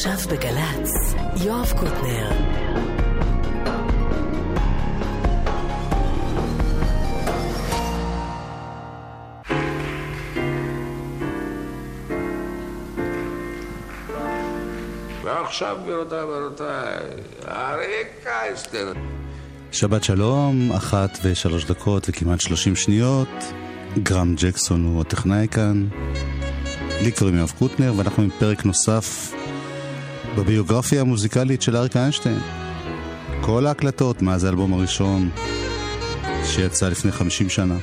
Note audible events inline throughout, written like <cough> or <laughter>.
עכשיו בגל"צ, יואב קוטנר. ועכשיו, גבירותיי ורבותיי, אריק איינשטיין. שבת שלום, אחת ושלוש דקות וכמעט שלושים שניות. גרם ג'קסון הוא הטכנאי כאן. לי קוראים יואב קוטנר, ואנחנו עם פרק נוסף בביוגרפיה המוזיקלית של אריק איינשטיין. כל ההקלטות מאז האלבום הראשון שיצא לפני 50 שנה.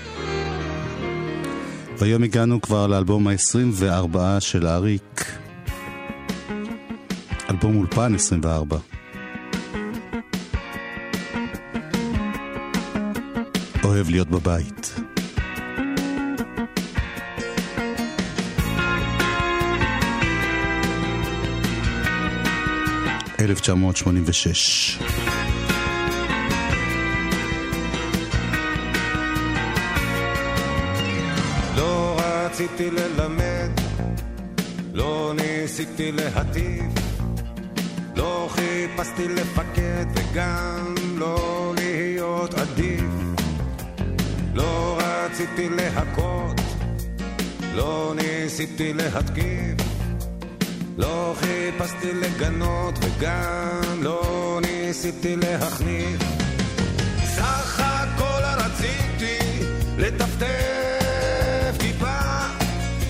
והיום הגענו כבר לאלבום ה-24 של אריק. אלבום אולפן 24. אוהב להיות בבית. 1986. לא רציתי ללמד, לא ניסיתי להטיף, לא חיפשתי לפקד וגם לא להיות עדיף. לא רציתי להכות, לא ניסיתי להתקיף. לא חיפשתי לגנות וגם לא ניסיתי להחניף סך הכל רציתי לטפטף טיפה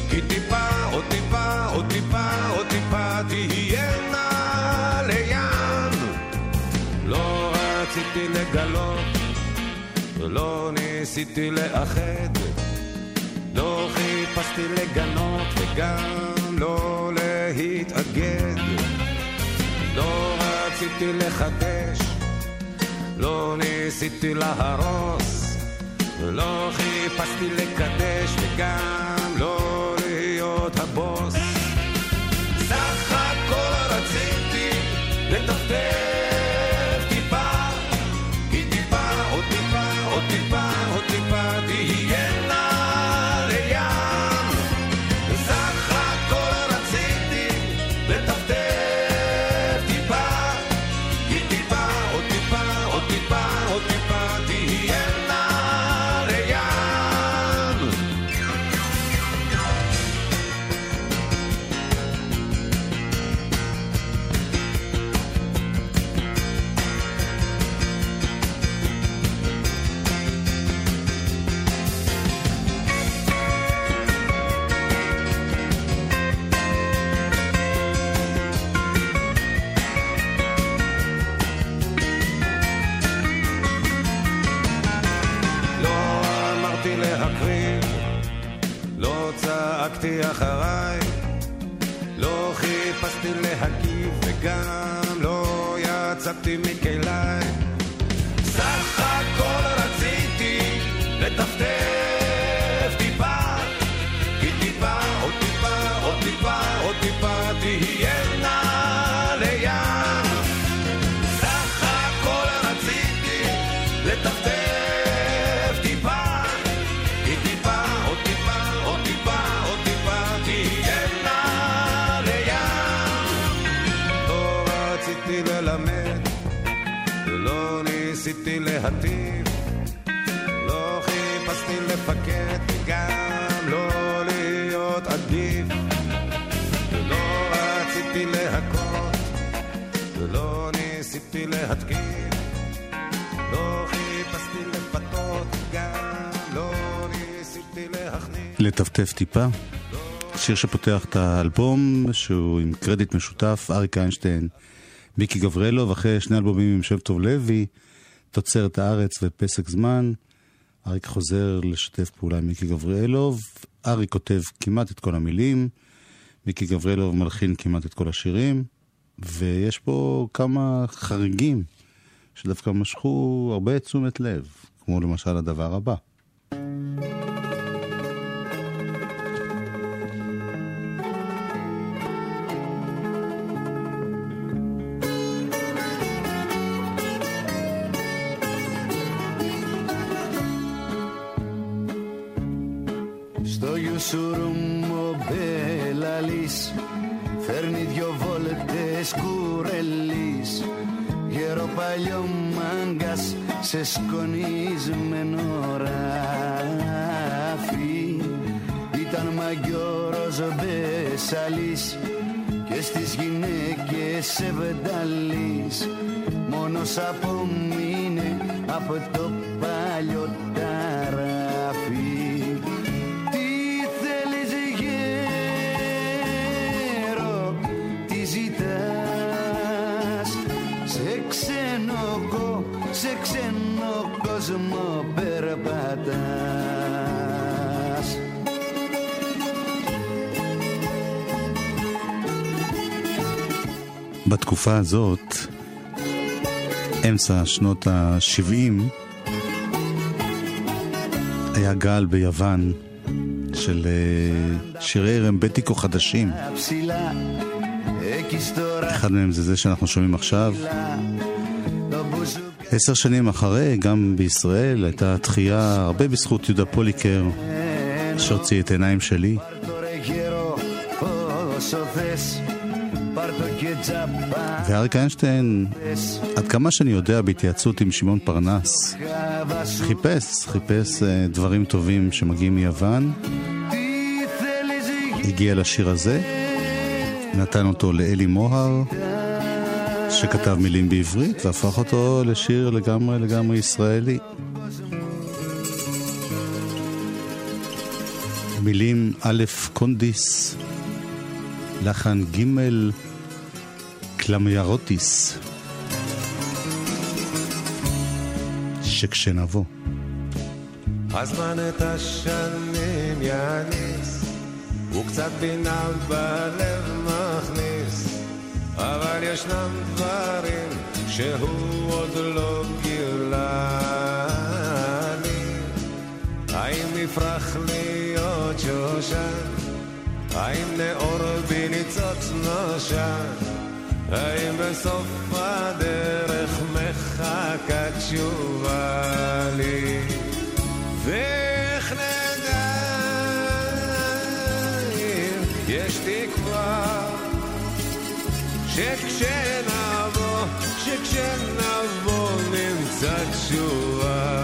כי טיפה עוד טיפה עוד טיפה עוד טיפה תהיינה לים. לא רציתי לגלות ולא ניסיתי לאחד לא חיפשתי לגנות וגם לא להתאגד. לא רציתי לחדש לא ניסיתי להרוס לא חיפשתי לקדש וגם לא להיות הבוס וגם לא יצאתי מכליי. ניסיתי להטיף, לא חיפשתי לפקד וגם לא להיות עדיף, ולא רציתי להכות, ולא ניסיתי להתקיף, לא חיפשתי לפתות, גם לא ניסיתי להכניס. לטפטף טיפה? שיר שפותח את האלבום, שהוא עם קרדיט משותף, אריק איינשטיין, מיקי גברלוב, אחרי שני אלבומים עם שם טוב לוי. תוצרת הארץ ופסק זמן. אריק חוזר לשתף פעולה עם מיקי גבריאלוב. אריק כותב כמעט את כל המילים, מיקי גבריאלוב מלחין כמעט את כל השירים, ויש פה כמה חריגים שדווקא משכו הרבה תשומת לב, כמו למשל הדבר הבא. thank you παλιό μάγκας σε σκονισμένο ράφι Ήταν μαγκιόρος μπεσαλής και στις γυναίκες σε βενταλής Μόνος απομείνε από το παλιό κο- σε ξένο κόσμο περπατάς בתקופה הזאת, אמצע שנות ה-70, היה גל ביוון של אה, שירי רמבטיקו חדשים. ψηλά Εκεί στο אחד מהם זה זה שאנחנו שומעים עכשיו. עשר שנים אחרי, גם בישראל, הייתה תחייה הרבה בזכות יהודה פוליקר, שהוציא את עיניים שלי. ואריק איינשטיין, עד כמה שאני יודע, בהתייעצות עם שמעון פרנס, חיפש, חיפש אה, דברים טובים שמגיעים מיוון, הגיע לשיר הזה, נתן אותו לאלי מוהר. שכתב מילים בעברית והפך אותו לשיר לגמרי לגמרי ישראלי. מילים א' קונדיס, לחן ג' קלמיירוטיס, שכשנבוא. הזמן את השנים יניס, וקצת בינה בלב מכניס, אבל ישנם דברים שהוא עוד לא גילה לי. האם נפרח להיות שושן? האם נאור בניצוץ נושן? האם בסוף הדרך מחכה תשובה לי? שכשנבוא, שכשנבוא נמצא תשובה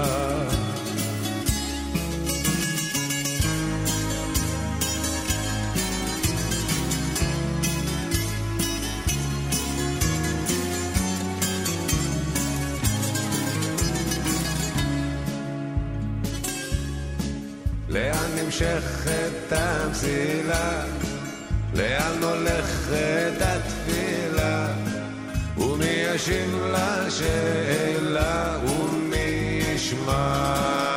לאן נמשכת המסילה? לאן הולכת התפילה? ישיב לשאלה? ומי ישמע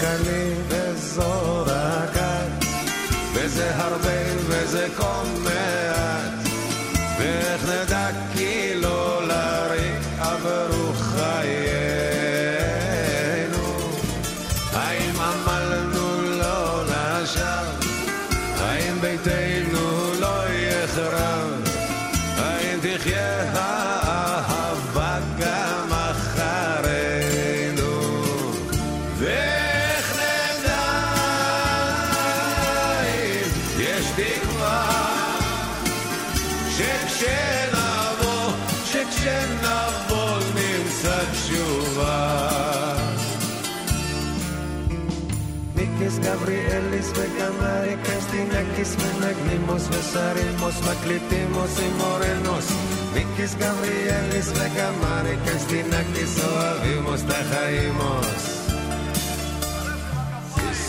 זה רק אני וזו רק את, וזה הרבה וזה כה מעט, ואיך נדע Iñakis Menagmimos, Besarimos, Μακλητήμος, Ημωρενός Νίκης Γαβριέλης, Βεγαμάρη, Χριστίνακης, Ο Αβήμος, Ταχαήμος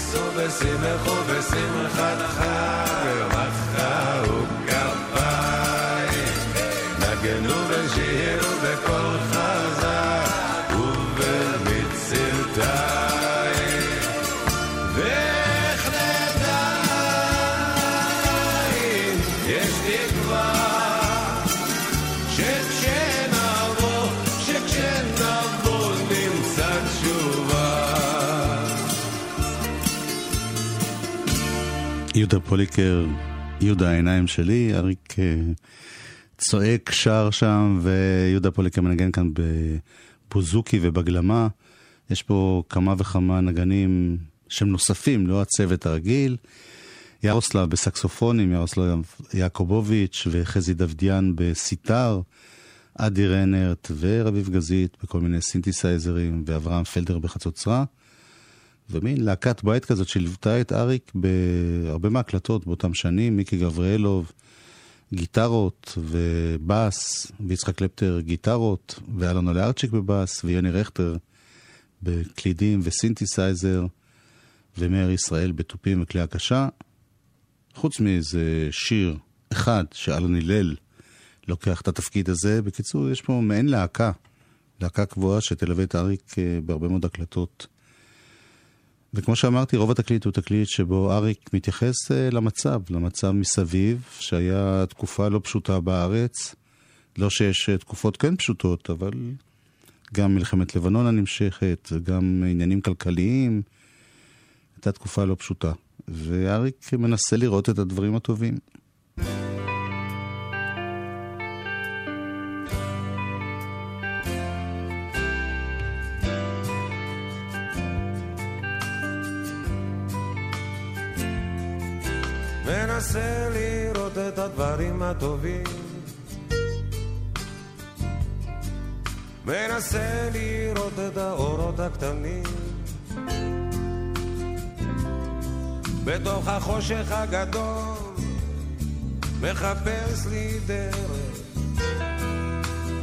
Σοβεσί με χοβεσί με χατχά, יהודה פוליקר, יהודה העיניים שלי, אריק אה, צועק, שר שם, ויהודה פוליקר מנגן כאן בבוזוקי ובגלמה. יש פה כמה וכמה נגנים שהם נוספים, לא הצוות הרגיל. ירוסלב בסקסופונים, ירוסלב יעקובוביץ' וחזי דודיאן בסיטר, אדי רנרט ורביב גזית בכל מיני סינתסייזרים, ואברהם פלדר בחצוצרה. ומין להקת בית כזאת שליוותה את אריק בהרבה מהקלטות באותם שנים, מיקי גבריאלוב, גיטרות ובאס, ויצחק קלפטר גיטרות, ואלונה לארצ'יק בבאס, ויוני רכטר בקלידים וסינתסייזר, ומאיר ישראל בתופים וכלי הקשה. חוץ מאיזה שיר אחד שאלון הלל לוקח את התפקיד הזה. בקיצור, יש פה מעין להקה, להקה קבועה שתלווה את אריק אה, בהרבה מאוד הקלטות. וכמו שאמרתי, רוב התקליט הוא תקליט שבו אריק מתייחס אה, למצב, למצב מסביב, שהיה תקופה לא פשוטה בארץ. לא שיש אה, תקופות כן פשוטות, אבל גם מלחמת לבנון הנמשכת, גם עניינים כלכליים. הייתה תקופה לא פשוטה. ואריק מנסה לראות את הדברים הטובים. מנסה לראות את הדברים הטובים. מנסה לראות את האורות הקטנים. בתוך החושך הגדול מחפש לי דרך.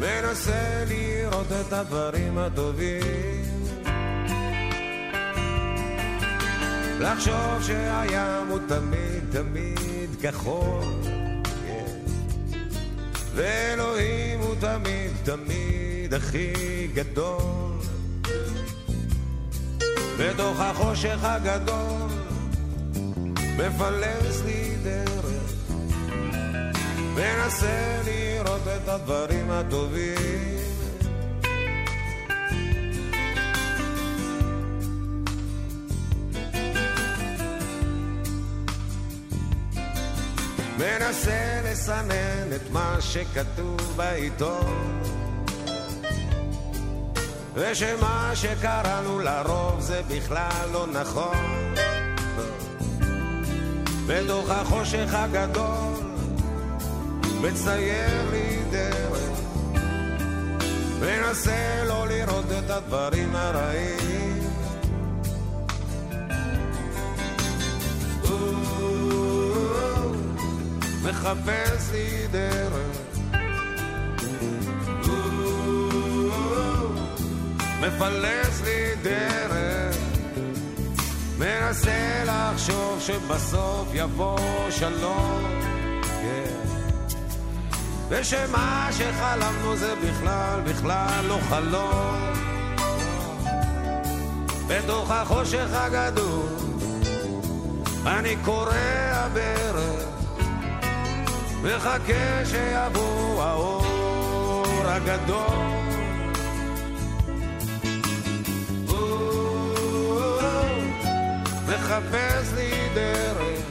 מנסה לראות את הדברים הטובים לחשוב שהים הוא תמיד תמיד כחול. yeah. ואלוהים הוא תמיד תמיד הכי גדול. בתוך החושך הגדול מפלס לי דרך. מנסה לראות את הדברים הטובים מנסה לסנן את מה שכתוב בעיתון. ושמה שקראנו לרוב זה בכלל לא נכון. בתוך החושך הגדול מצייר לי דרך. מנסה לא לראות את הדברים הרעים מחפש לי דרך. מפלס לי דרך. מנסה לחשוב שבסוף יבוא שלום. ושמה שחלמנו זה בכלל בכלל לא חלום. בתוך החושך הגדול אני קורע ברך מחכה שיבוא האור הגדול. מחפש לי דרך.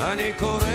אני קורע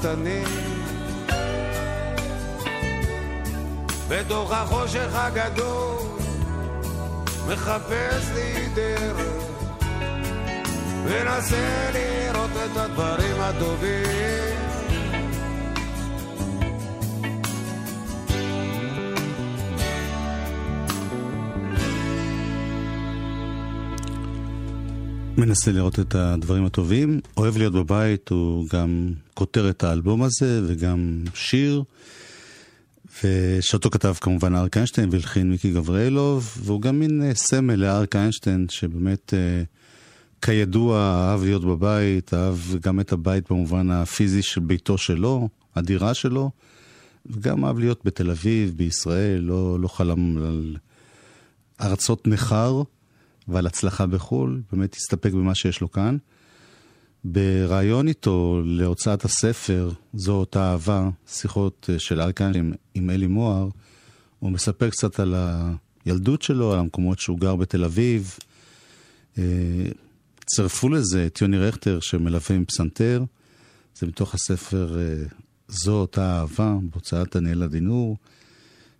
הקטנים בתוך החושך הגדול מחפש לי דרך. מנסה לראות את הדברים הטובים. מנסה לראות את הדברים הטובים. אוהב להיות בבית, הוא גם כותר את האלבום הזה וגם שיר. ושאותו כתב כמובן אריק איינשטיין והלחין מיקי גבריאלוב, והוא גם מין אה, סמל לאריק איינשטיין, שבאמת אה, כידוע אהב להיות בבית, אהב גם את הבית במובן הפיזי של ביתו שלו, הדירה שלו, וגם אהב להיות בתל אביב, בישראל, לא, לא חלם על ארצות נכר. ועל הצלחה בחו"ל, באמת הסתפק במה שיש לו כאן. בריאיון איתו להוצאת הספר, זו אותה אהבה, שיחות אה, של ארקן עם, עם אלי מוהר, הוא מספר קצת על הילדות שלו, על המקומות שהוא גר בתל אביב. אה, צרפו לזה את יוני רכטר שמלווה עם פסנתר, זה מתוך הספר אה, זו אותה אהבה, בהוצאת דניאל עדינור.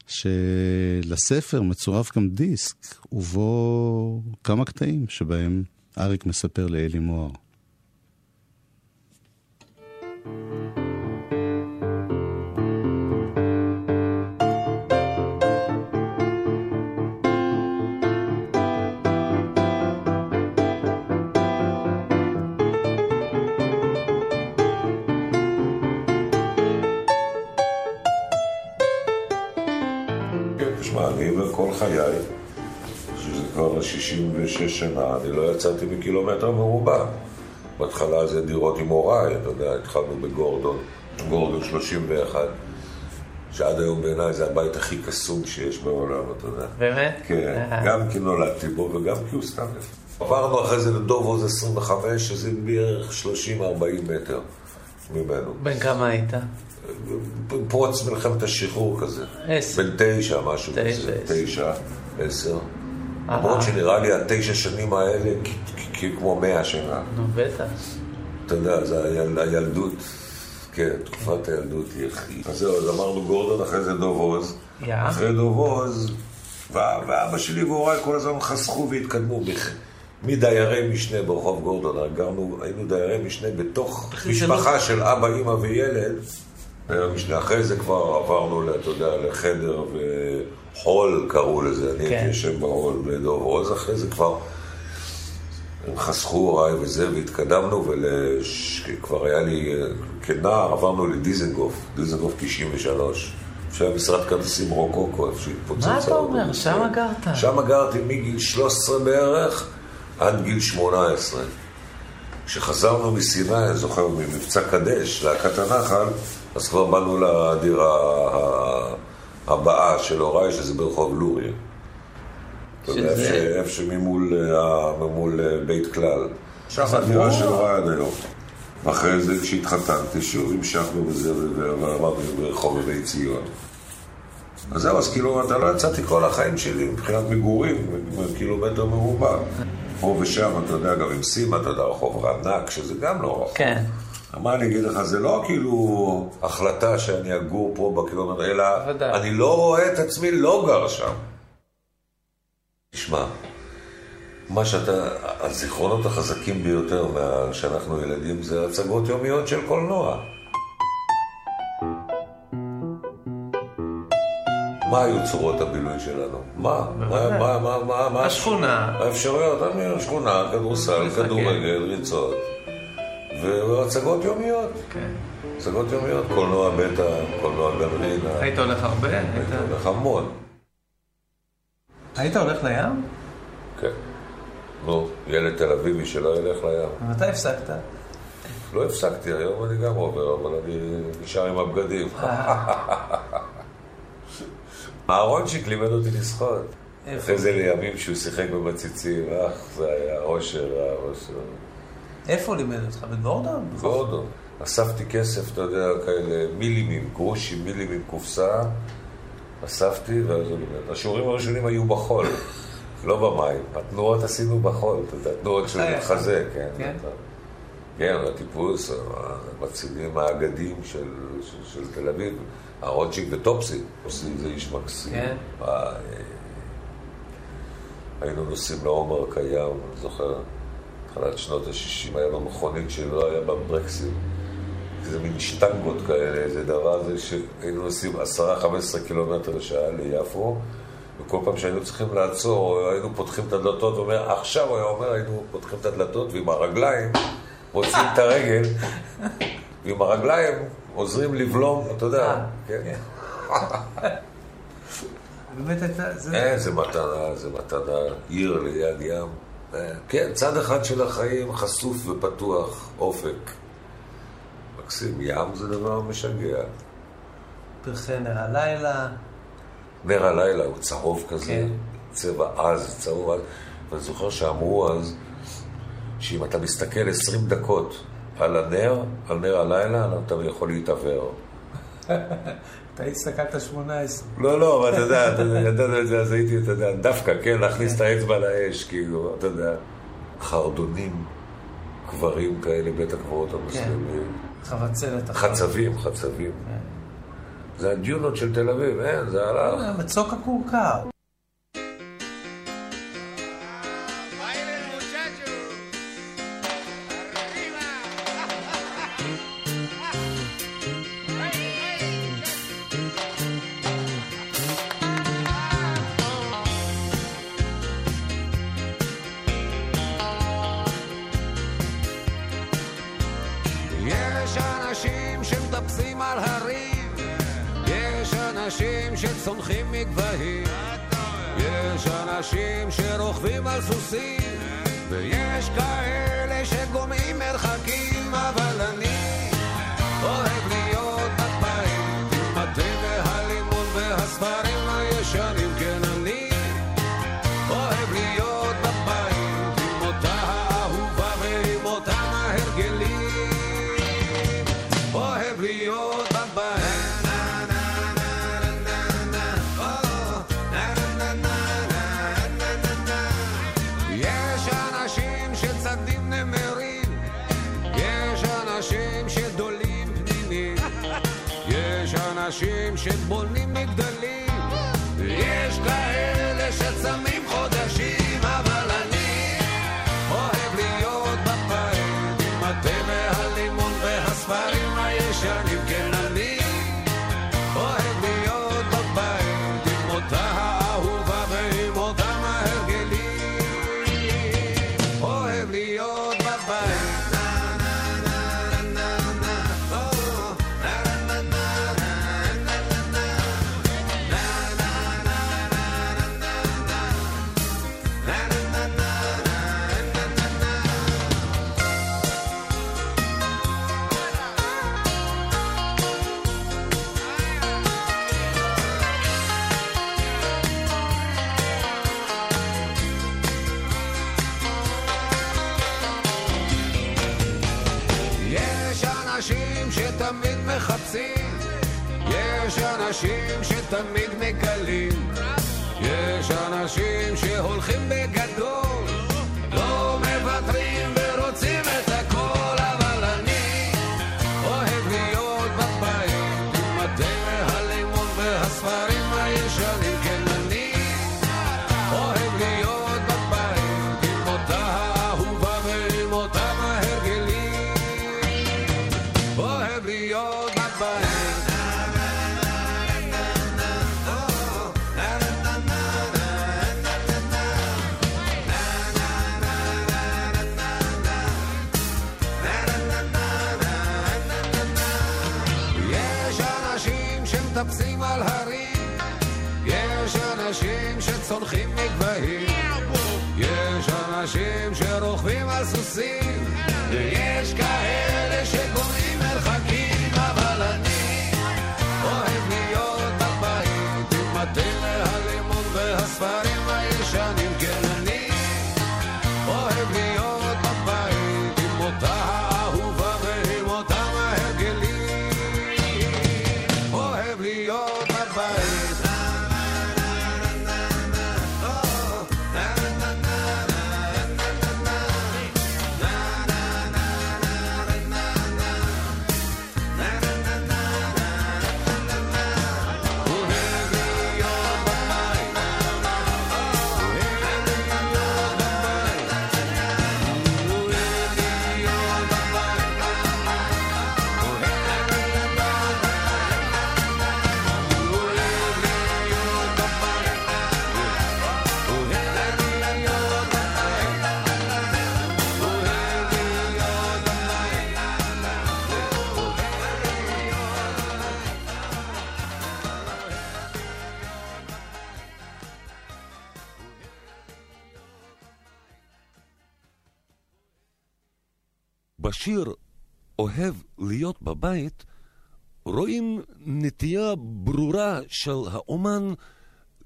שלספר מצורף גם דיסק, ובו כמה קטעים שבהם אריק מספר לאלי מוהר. חיי, שזה כבר 66 שנה, אני לא יצאתי מקילומטר מרובע. בהתחלה זה דירות עם הוריי, אתה יודע, התחלנו בגורדון, גורדון 31, שעד היום בעיניי זה הבית הכי קסום שיש בעולם, אתה יודע. באמת? כן, גם כי נולדתי בו וגם כי הוא סתם עברנו אחרי זה לדוב עוז 25, שזה בערך 30-40 מטר ממנו. בן כמה היית? פרוץ מלחמת השחרור כזה. עשר. בן תשע, משהו כזה. תשע, עשר. למרות שנראה לי התשע שנים האלה כמו מאה שנה. נו, בטח. אתה יודע, זה הילדות, כן, תקופת הילדות היא הכי... אז זהו, אז אמרנו גורדון, אחרי זה דוב עוז. אחרי דוב עוז, ואבא שלי והוריי כל הזמן חסכו והתקדמו. מדיירי משנה ברחוב גורדון, גרנו, היינו דיירי משנה בתוך משפחה של אבא, אימא וילד. המשנה. אחרי זה כבר עברנו, אתה יודע, לחדר וחול קראו לזה, אני הייתי כן. יושב בהול בדוב עוז, אחרי זה כבר הם חסכו הוריי וזה, והתקדמנו, וכבר היה לי, כנער עברנו לדיזנגוף, דיזנגוף 93. שהיה משרד כרטיסים רוקוקו, איפה שהתפוצץ. מה אתה אומר? שם גרת? שם גרתי מגיל 13 בערך עד גיל 18. כשחזרנו מסיני, אני זוכר, ממבצע קדש, להקת הנחל, אז כבר באנו לדירה הבאה של הוריי, שזה ברחוב לוריה. אתה יודע, איפה שממול אה, בית כלל. שם הדירה של הוריי עד היום. ואחרי זה, כשהתחתנתי, שוב המשכנו בזה, ועברנו ברחוב בבית ציון. אז זהו, אז כאילו, אתה לא יצאתי כל החיים שלי מבחינת מגורים, קילומטר מרובע. פה ושם, אתה יודע, גם עם סימה, אתה יודע, רחוב רענק, שזה גם לא רחוק. כן. מה אני אגיד לך, זה לא כאילו החלטה שאני אגור פה בקילומטר, אלא ודאי. אני לא רואה את עצמי לא גר שם. תשמע, מה שאתה, הזיכרונות החזקים ביותר שאנחנו ילדים זה הצגות יומיות של קולנוע. מה היו צורות הבילוי שלנו? מה? מה, מה, מה, מה? השכונה. האפשרויות, שכונה, כדורסל, כדורגל, ריצות. והצגות יומיות. כן. הצגות יומיות, קולנוע בטא, קולנוע גמרינה. היית הולך הרבה? היית הולך המון. היית הולך לים? כן. נו, ילד תל אביבי שלא ילך לים. מתי הפסקת? לא הפסקתי, היום אני גם עובר, אבל אני נשאר עם הבגדים. אהרונצ'יק לימד אותי לשחות. אחרי זה לימים שהוא שיחק במציצים, אך, זה היה אושר, אושר. איפה לימד אותך? בגורדון? גורדון. אספתי כסף, אתה יודע, כאלה מילימים, גרושים, מילימים, קופסה, אספתי, והשיעורים הראשונים היו בחול, <laughs> לא במים. התנועות עשינו בחול, אתה יודע, תנועות של חזה, כן. כן? כן, הטיפוס, המצילים האגדים של, של, של תל אביב, הרוטשיק וטופסי, טופסי זה איש מקסים. כן. אה, היינו נוסעים לעומר קיים, אני זוכר, תחילת שנות ה-60 היה לו מכונית שלא היה בה ברקסים. זה מין שטנגות כאלה, איזה דבר זה שהיינו נוסעים 10-15 קילומטר לשעה ליפו, וכל פעם שהיינו צריכים לעצור, היינו פותחים את הדלתות, הוא אומר, עכשיו, הוא היה אומר, היינו פותחים את הדלתות ועם הרגליים מוציאים את הרגל, ועם הרגליים עוזרים לבלום, אתה יודע, כן. באמת הייתה... זה- איזה מתנה, איזה מתנה, עיר ליד ים. כן, צד אחד של החיים חשוף ופתוח, אופק. מקסים, ים זה דבר משגע. פרחי נר הלילה. נר הלילה הוא צהוב כזה, כן. צבע עז, צהוב עז. ואני זוכר שאמרו אז, שאם אתה מסתכל 20 דקות על הנר, על נר הלילה, אתה יכול להתעוור. <laughs> אתה הסתכלת 18. לא, לא, אבל אתה יודע, אתה ידענו את זה, אז הייתי, אתה יודע, דווקא, כן, להכניס את האצבע לאש, כאילו, אתה יודע, חרדונים, קברים כאלה, בית הקברות המוסלמי. חבצלת אחת. חצבים, חצבים. זה הדיונות של תל אביב, אין, זה הלך. אה, מצוק הכורכר. אנשים שתמיד מגלים, יש אנשים שהולכים בגדול, בבית" רואים נטייה ברורה של האומן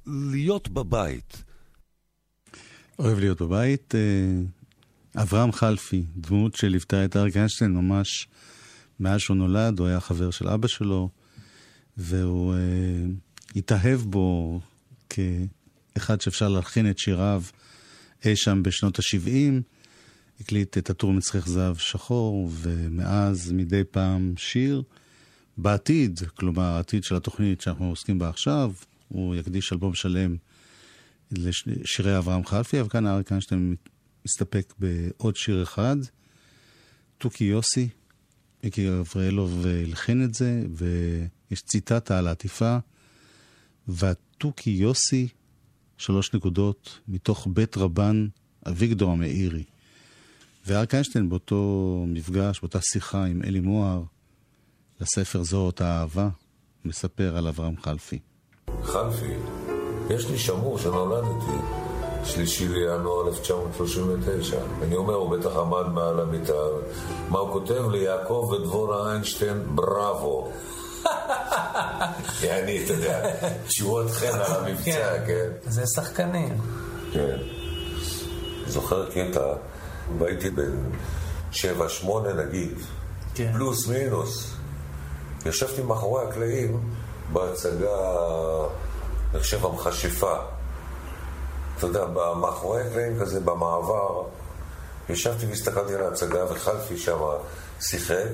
להיות בבית. אוהב להיות בבית. אה, אברהם חלפי, דמות שליוותה את אריק איינשטיין ממש מאז שהוא נולד, הוא היה חבר של אבא שלו, והוא אה, התאהב בו כאחד שאפשר להלחין את שיריו אי שם בשנות ה-70. הקליט את הטור מצחך זהב שחור, ומאז מדי פעם שיר. בעתיד, כלומר העתיד של התוכנית שאנחנו עוסקים בה עכשיו, הוא יקדיש אלבום שלם לשירי אברהם חלפי, אבל כאן אריק איינשטיין מסתפק בעוד שיר אחד, תוכי יוסי, מיקי גבריאלוב הלחין את זה, ויש ציטטה על העטיפה, והתוכי יוסי, שלוש נקודות, מתוך בית רבן אביגדור המאירי. ואריק איינשטיין באותו מפגש, באותה שיחה עם אלי מוהר, לספר זוהות האהבה, מספר על אברהם חלפי. חלפי, יש לי שמור שנולדתי, שלישי לינואר 1939. אני אומר, הוא בטח עמד מעל המיטה. מה הוא כותב לי? יעקב ודבורה איינשטיין, בראבו. <laughs> יעני, אתה יודע, תשורות חן על המבצע, כן? זה שחקנים. כן. זוכר קטע, והייתי בן שבע, שמונה נגיד, כן. פלוס מינוס. ישבתי מאחורי הקלעים בהצגה, אני חושב, המכשפה. אתה יודע, מאחורי הקלעים כזה, במעבר, ישבתי והסתכלתי על ההצגה, וחלפי שם שיחק,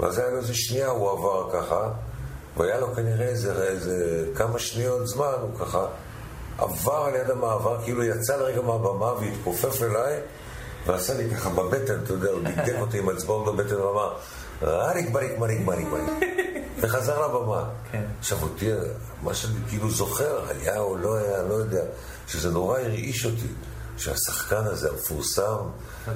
ואז היה לו איזה שנייה, הוא עבר ככה, והיה לו כנראה איזה, איזה כמה שניות זמן, הוא ככה עבר על יד המעבר, כאילו יצא לרגע מהבמה והתכופף אליי, ועשה לי ככה בבטן, אתה יודע, הוא דקדק <laughs> אותי עם אצבעות בבטן ואמר, אריק בריק מריק מריק מריק. <laughs> וחזר לבמה. כן. עכשיו אותי, מה שאני כאילו זוכר, היה או לא היה, לא יודע, שזה נורא הרעיש אותי, שהשחקן הזה המפורסם.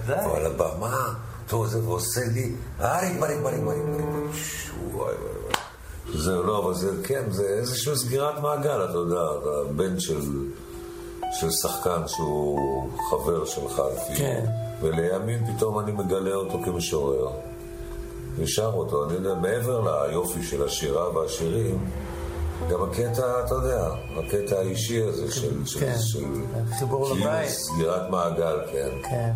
הוא על הבמה, טוב, זה ועושה לי, אריק בריק מריק מריק מריק. שו, וואי וואי וואי. זהו, לא, אבל זה, כן, זה איזושהי סגירת מעגל, אתה יודע, אתה בן של... של שחקן שהוא חבר של חלפי. כן. ולימים פתאום אני מגלה אותו כמשורר. ושר אותו, אני יודע, מעבר ליופי של השירה והשירים, גם הקטע, אתה יודע, הקטע האישי הזה של... של- כן. של... חיבור כאילו לבית. סגירת מעגל, כן. כן.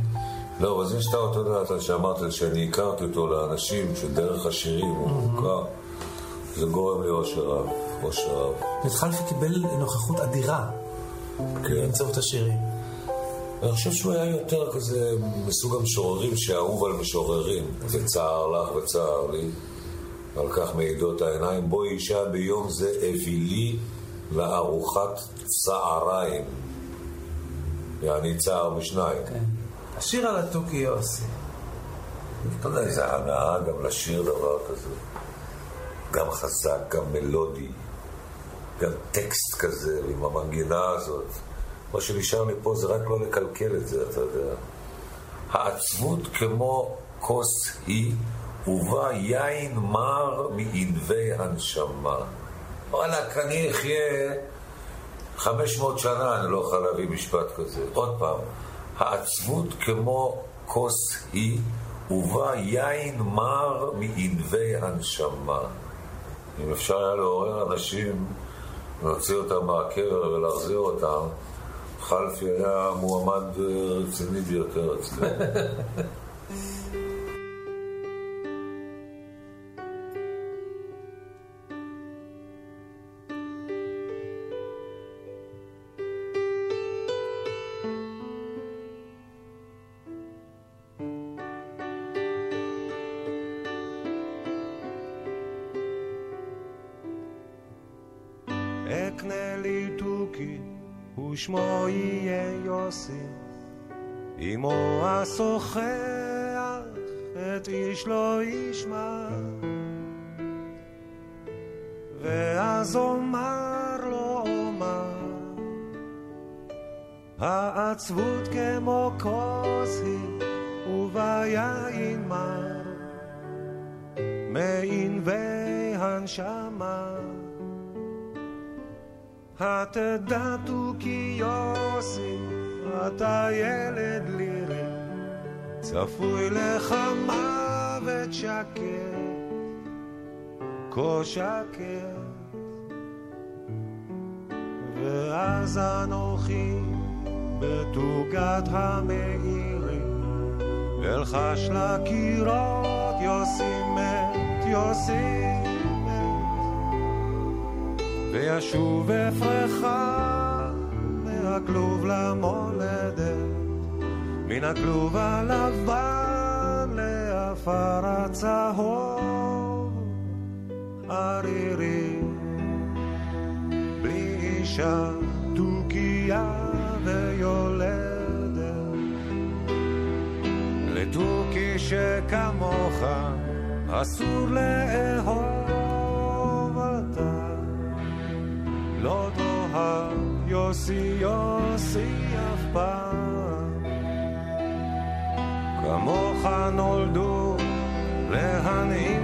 לא, אבל זה שאתה, אתה יודע, אתה שאמרת שאני הכרתי אותו לאנשים שדרך השירים הוא מוכר, זה גורם לי אושר רב, אושר רב. וחלפי קיבל נוכחות אדירה כן. באמצעות השירים. אני חושב שהוא היה יותר כזה מסוג המשוררים שאהוב על משוררים. וצער לך וצער לי, על כך מעידות העיניים. בואי אישה ביום זה הביא לי לארוחת צעריים. יעני צער בשניים. כן. השיר על התוכי יוסי. אתה יודע, איזה הנאה גם לשיר דבר כזה. גם חזק, גם מלודי, גם טקסט כזה עם המנגינה הזאת. מה שנשאר לי פה זה רק לא לקלקל את זה, אתה יודע. העצבות כמו כוס היא, ובה יין מר מענבי הנשמה. וואלכ, אני אחיה 500 שנה, אני לא יכול להביא משפט כזה. עוד פעם, העצבות כמו כוס היא, ובה יין מר מענבי הנשמה. אם אפשר היה לעורר אנשים, להוציא אותם מהקבר ולהחזיר אותם, חלפי היה מועמד רציני ביותר אצלנו. <laughs> אקנה לי תוכי, ושמו יהיה יוסי. אמו השוחח, את איש לא ישמע. ואז אומר לו אומר, העצבות כמו כוס היא, וביין מר, מענבי הנשמה. התדעתו כי יוסי, אתה ילד לירי, צפוי לך מוות שקר. כה שקט, ואז אנוכי בתוגת המאירים, אלחש לקירות יוסי מת, יוסי וישוב אפרחה מהכלוב למולדת, מן הכלוב הלבן לעפר הצהוב. ערירי, בלי אישה תוכיה ויולדת. לתוכי שכמוך אסור לאהוב יוסי יוסי אף פעם. כמוך נולדו להנעים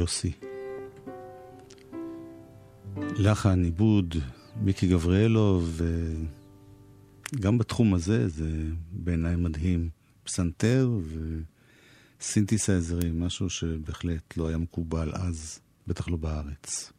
יוסי. לחן, עיבוד, מיקי גבריאלוב, וגם בתחום הזה זה בעיניי מדהים. פסנתר וסינתסייזרים, משהו שבהחלט לא היה מקובל אז, בטח לא בארץ.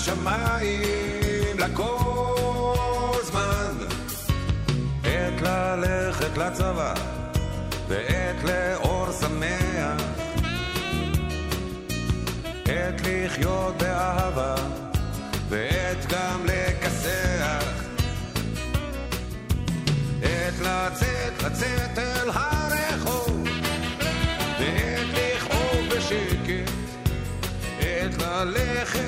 השמיים לכל זמן, עת ללכת לצבא. ועת לאור שמח, עת לחיות באהבה, ועת גם לכסח, עת לצאת, לצאת אל הרחוב, ועת לכאוב בשקט, עת ללכת,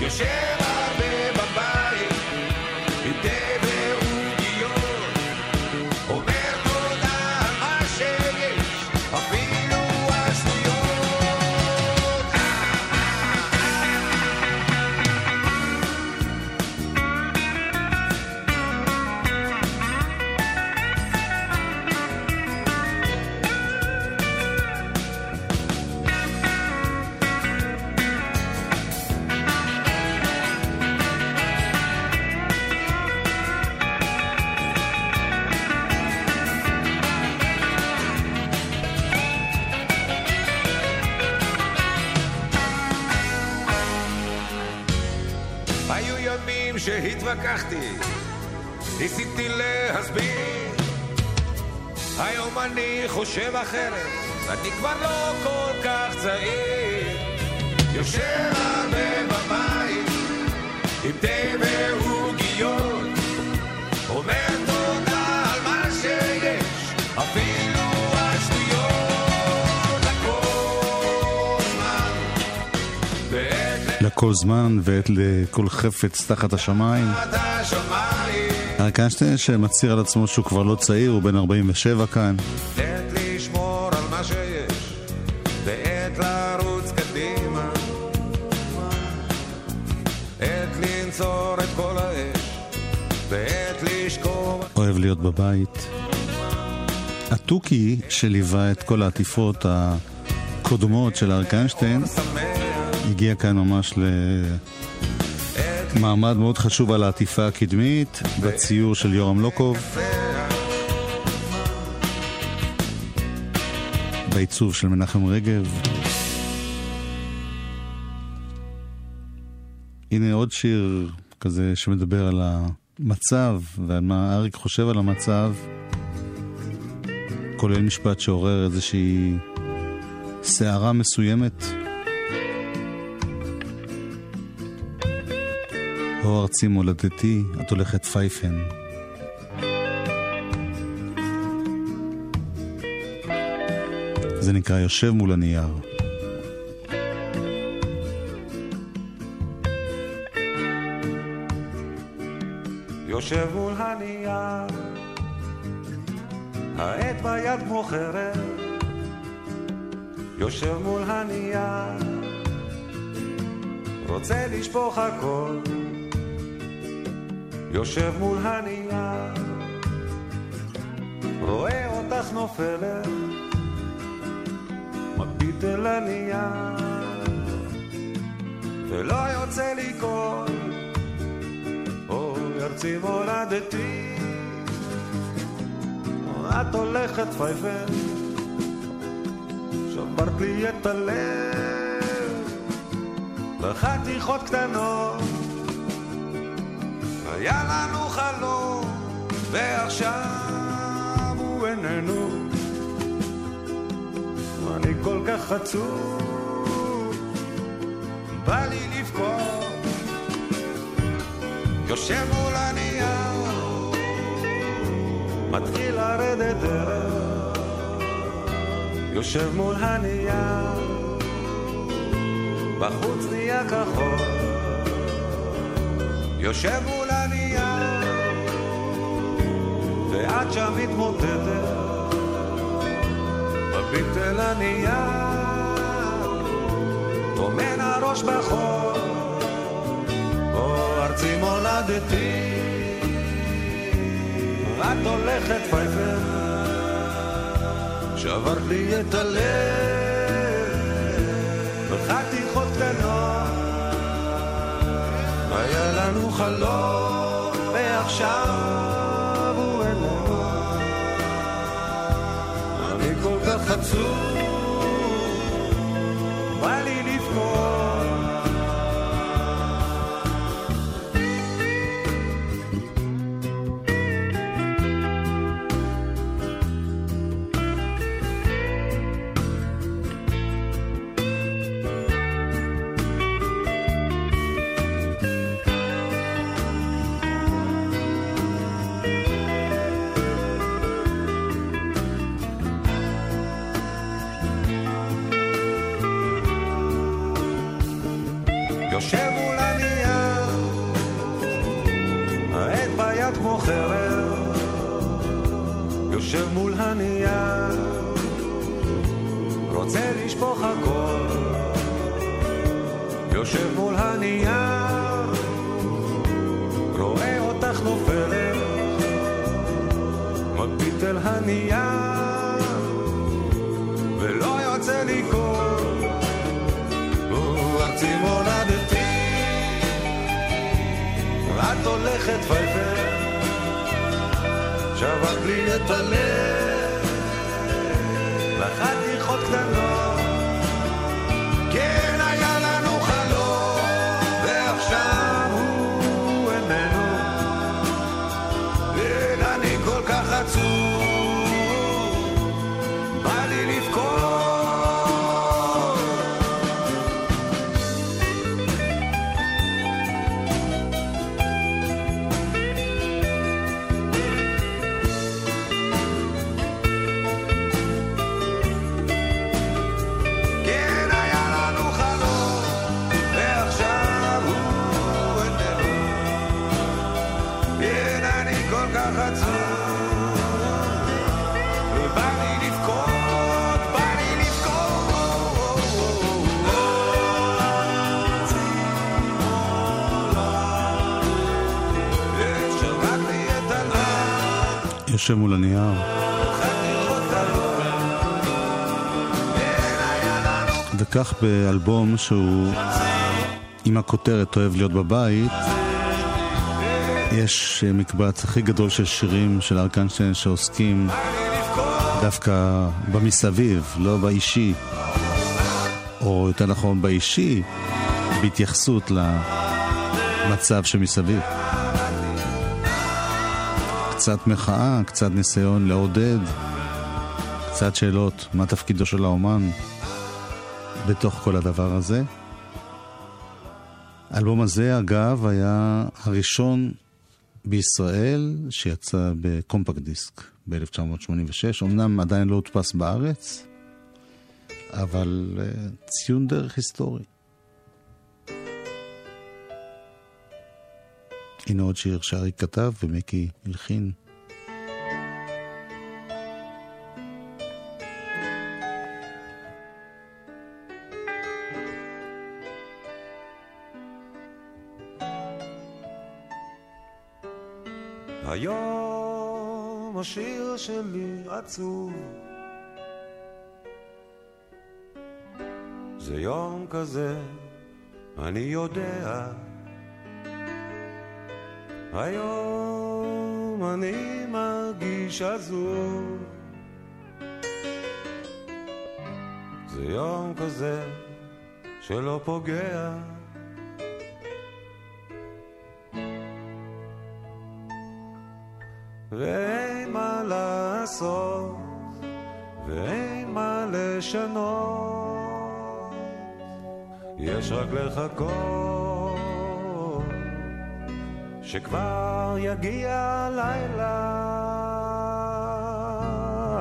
יושב הרבה בבית, עם ימים שהתווכחתי, ניסיתי להסביר. היום אני חושב אחרת, אני כבר לא כל כך צעיר. יושב הרבה בבית, עם תה לכל זמן ועת לכל חפץ תחת השמיים. אריק איינשטיין שמצהיר על עצמו שהוא כבר לא צעיר, הוא בן 47 כאן. כל אוהב להיות בבית. התוכי שליווה את כל העטיפות הקודמות של אריק איינשטיין הגיע כאן ממש למעמד מאוד חשוב על העטיפה הקדמית בציור של יורם לוקוב. בעיצוב של מנחם רגב. הנה עוד שיר כזה שמדבר על המצב ועל מה אריק חושב על המצב. כולל משפט שעורר איזושהי סערה מסוימת. הו ארצי מולדתי, את הולכת פייפן. זה נקרא יושב מול הנייר. יושב מול הנייר, העט ביד כמו חרב, יושב מול הנייר, רוצה לשפוך הכל, יושב מול הנייר, רואה אותך נופלת, מביט אל הנייר, ולא יוצא לי קול. אוי ארצי מולדתי, את הולכת פייפן, שברת לי את הלב, בחתיכות קטנות, היה לנו חלום, ועכשיו הוא איננו, אני כל כך עצוב, בא לי לבכות. יושב מול הנייר, מתחיל לרדת ערב, יושב מול הנייר, בחוץ נהיה כחול, יושב מול ואת שם מתמוטטת, מביט אל הנייר, טומן הראש בחול, או ארצי מולדתי, את הולכת פייפר, שברת לי את הלב, בחתיכות קטנות, היה לנו חלום, כל יושב מול הנייר. וכך באלבום שהוא עם הכותרת אוהב להיות בבית, יש אה, מקבץ הכי גדול של שירים של אריק איינשטיין שעוסקים דווקא במסביב, לא באישי, או יותר נכון באישי, בהתייחסות למצב שמסביב. קצת מחאה, קצת ניסיון לעודד, קצת שאלות, מה תפקידו של האומן בתוך כל הדבר הזה. האלבום הזה, אגב, היה הראשון בישראל שיצא בקומפקט דיסק ב-1986. אמנם עדיין לא הודפס בארץ, אבל uh, ציון דרך היסטורי. הנה עוד שיר שאריק כתב ומיקי הלחין. היום השיר שלי עצוב זה יום כזה, אני יודע היום אני מרגיש עזוב. זה יום כזה שלא פוגע. ואין מה לעשות, ואין מה לשנות, יש רק לחכות שכבר יגיע הלילה.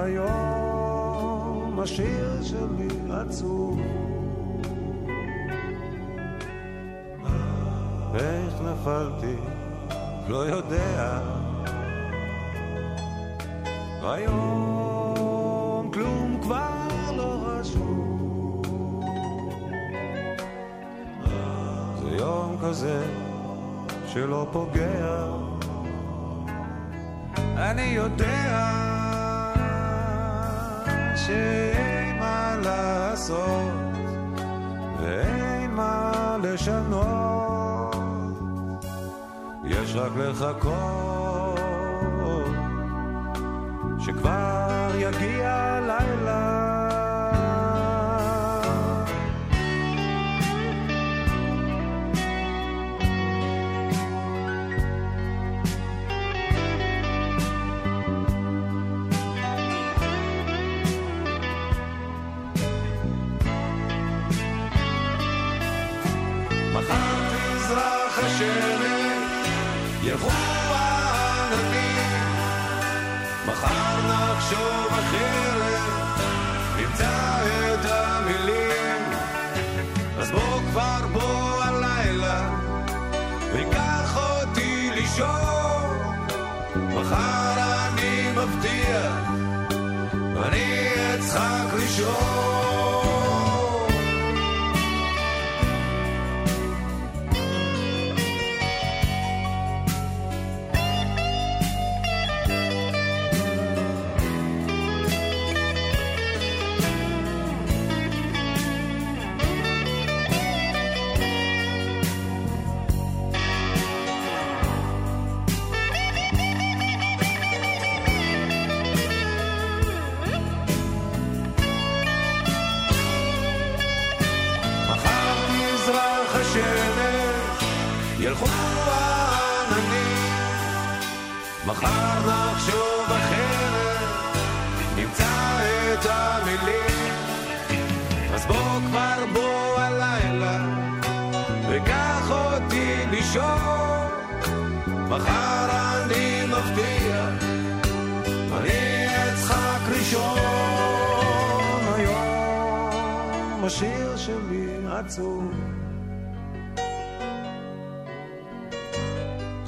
היום השיר שלי עצוב. איך נפלתי, לא יודע. היום כלום כבר לא חשוב. זה יום כזה שלא פוגע. אני יודע שאין מה לעשות ואין מה לשנות, יש רק לחכות שכבר מחר נחשוב אחרת, נמצא את המילים, אז בוא כבר בוא הלילה, ויקח אותי לישון, מחר אני מבטיח, אני אצחק לישון.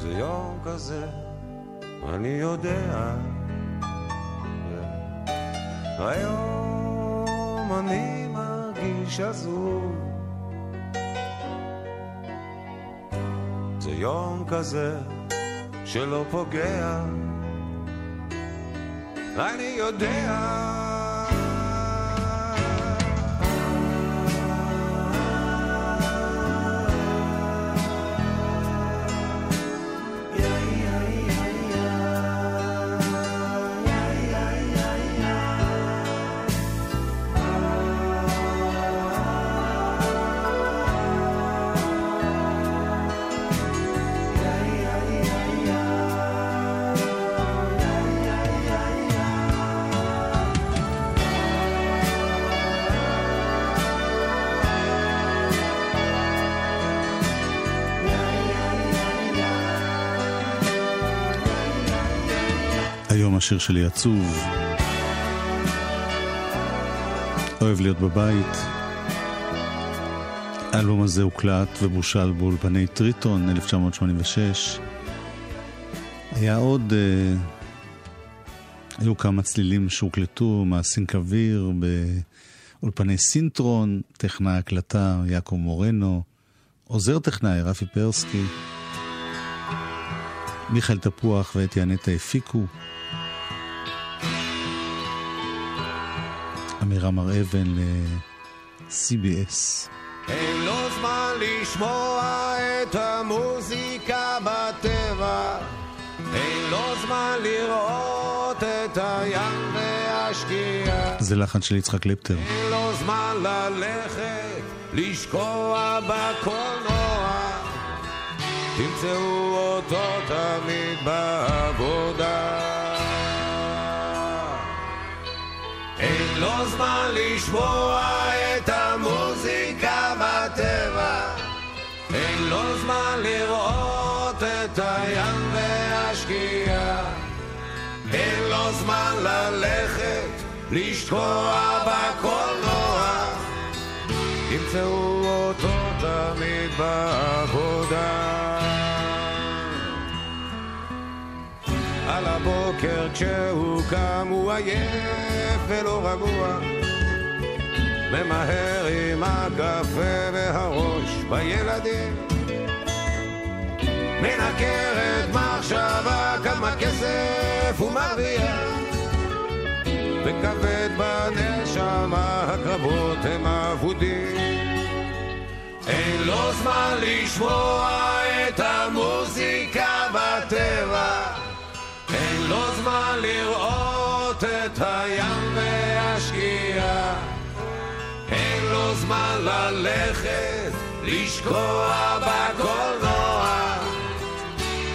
זה יום כזה, אני יודע. היום אני מרגיש עזוב. זה יום כזה שלא פוגע. אני יודע. השיר שלי עצוב. אוהב להיות בבית. האלבום הזה הוקלט ובושל באולפני טריטון, 1986. היה עוד... אה, היו כמה צלילים שהוקלטו מהסינק אוויר באולפני סינטרון, טכנאי הקלטה יעקב מורנו, עוזר טכנאי רפי פרסקי, מיכאל תפוח ואתי הנטע הפיקו. עמירם הר אבן ל-CBS. אין לו זמן לשמוע את המוזיקה בטבע, אין לו זמן לראות את הים והשקיעה, זה לחן של יצחק קלפטר. אין לו זמן ללכת, לשקוע בקולנוע, תמצאו אותו תמיד בעבודה. זמן לשמוע את המוזיקה בטבע, אין לו זמן לראות את הים והשקיעה, אין לו זמן ללכת, לשקוע בקולנוע, תמצאו אותו תמיד בעבודה. על הבוקר כשהוא קם הוא עייף ולא רגוע, ממהר עם הקפה והראש בילדים. מנקרת מחשבה כמה כסף הוא מרוויח. וכבד בנשמה הקרבות הם אבודים. אין לו זמן לשמוע את המוזיקה בטבע לו זמן לראות את הים והשקיעה אין לו זמן ללכת לשקוע בקולנוע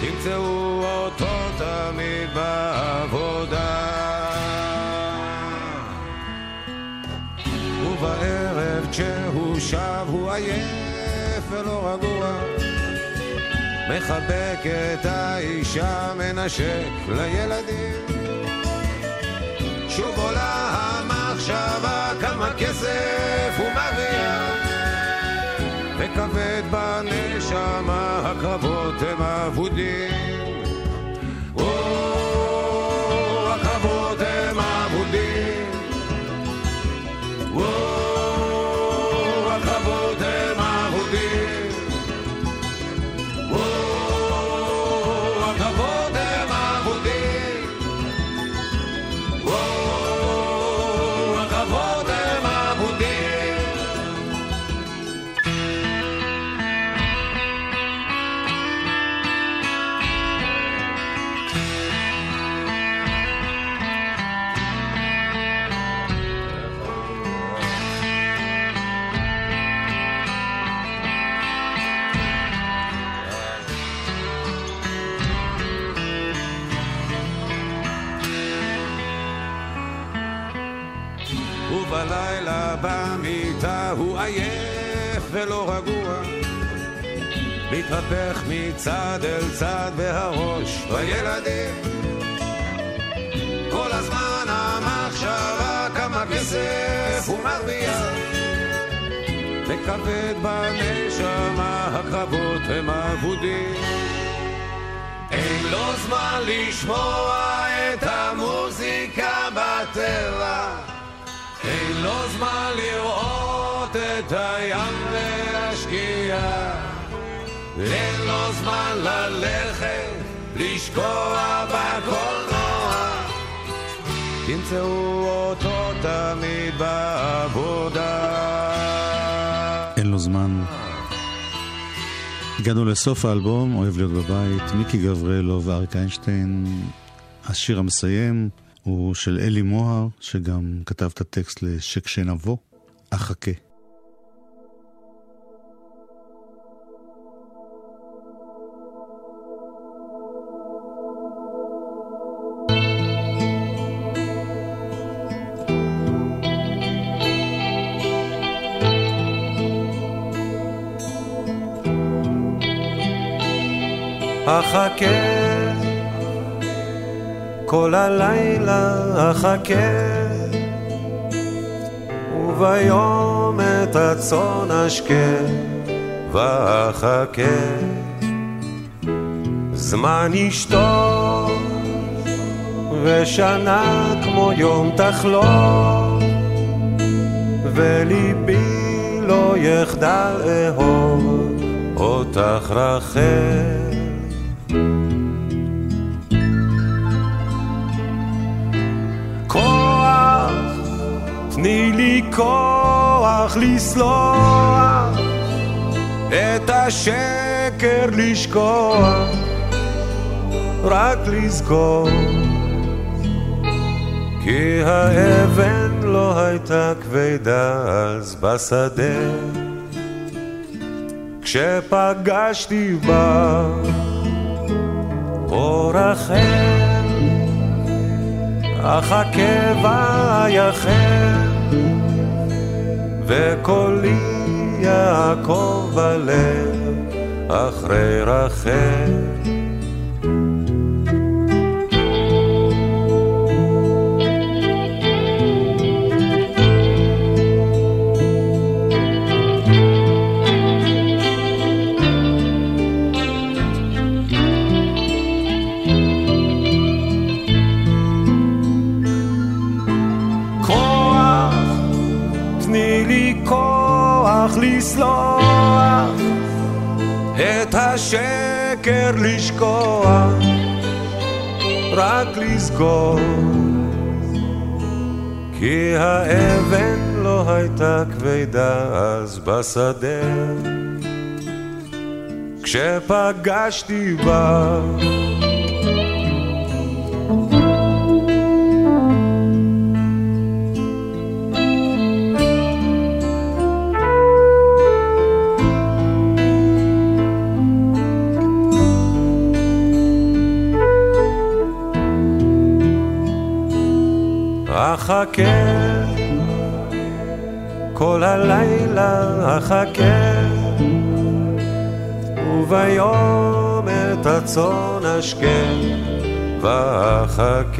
תמצאו אותו תמיד בעבודה. ובערב כשהוא שב הוא עייף ולא רגוע. מחבק את האישה, מנשק לילדים. שוב עולה המחשבה כמה כסף הוא מרוויח. וכבד בנשמה הקרבות הם אבודים. מתהפך מצד אל צד והראש בילדים כל הזמן המחשבה כמה כסף הוא מרוויח. וכבד בנשמה הקרבות הם אבודים. אין לו זמן לשמוע את המוזיקה בטבע אין לו זמן לראות את הים והשקיעה אין לו זמן ללכת לשקוע בקולנוע תמצאו אותו תמיד בעבודה אין לו זמן. הגענו לסוף האלבום, אוהב להיות בבית, מיקי גבריאלו ואריק איינשטיין. השיר המסיים הוא של אלי מוהר, שגם כתב את הטקסט ל"שכשנבוא, אחכה". אחכה הלילה אחכה. וביום את הצאן אשקה ואחכה. זמן ישתוק ושנה כמו יום תחלוף וליבי לא יחדל אהוב אותך רחל תני לי כוח לסלוח, את השקר לשכוח, רק לזכור, כי האבן לא הייתה כבדה אז בשדה, כשפגשתי בה אור אחר. אחכה ויחל, וקולי יעקב בלב אחרי רחל. כוח לסלוח, את השקר לשכוח, רק לזכור. כי האבן לא הייתה כבדה אז בשדה, כשפגשתי בה. אחכה. כל הלילה אחכה. וביום את הצאן אשכה ואחכה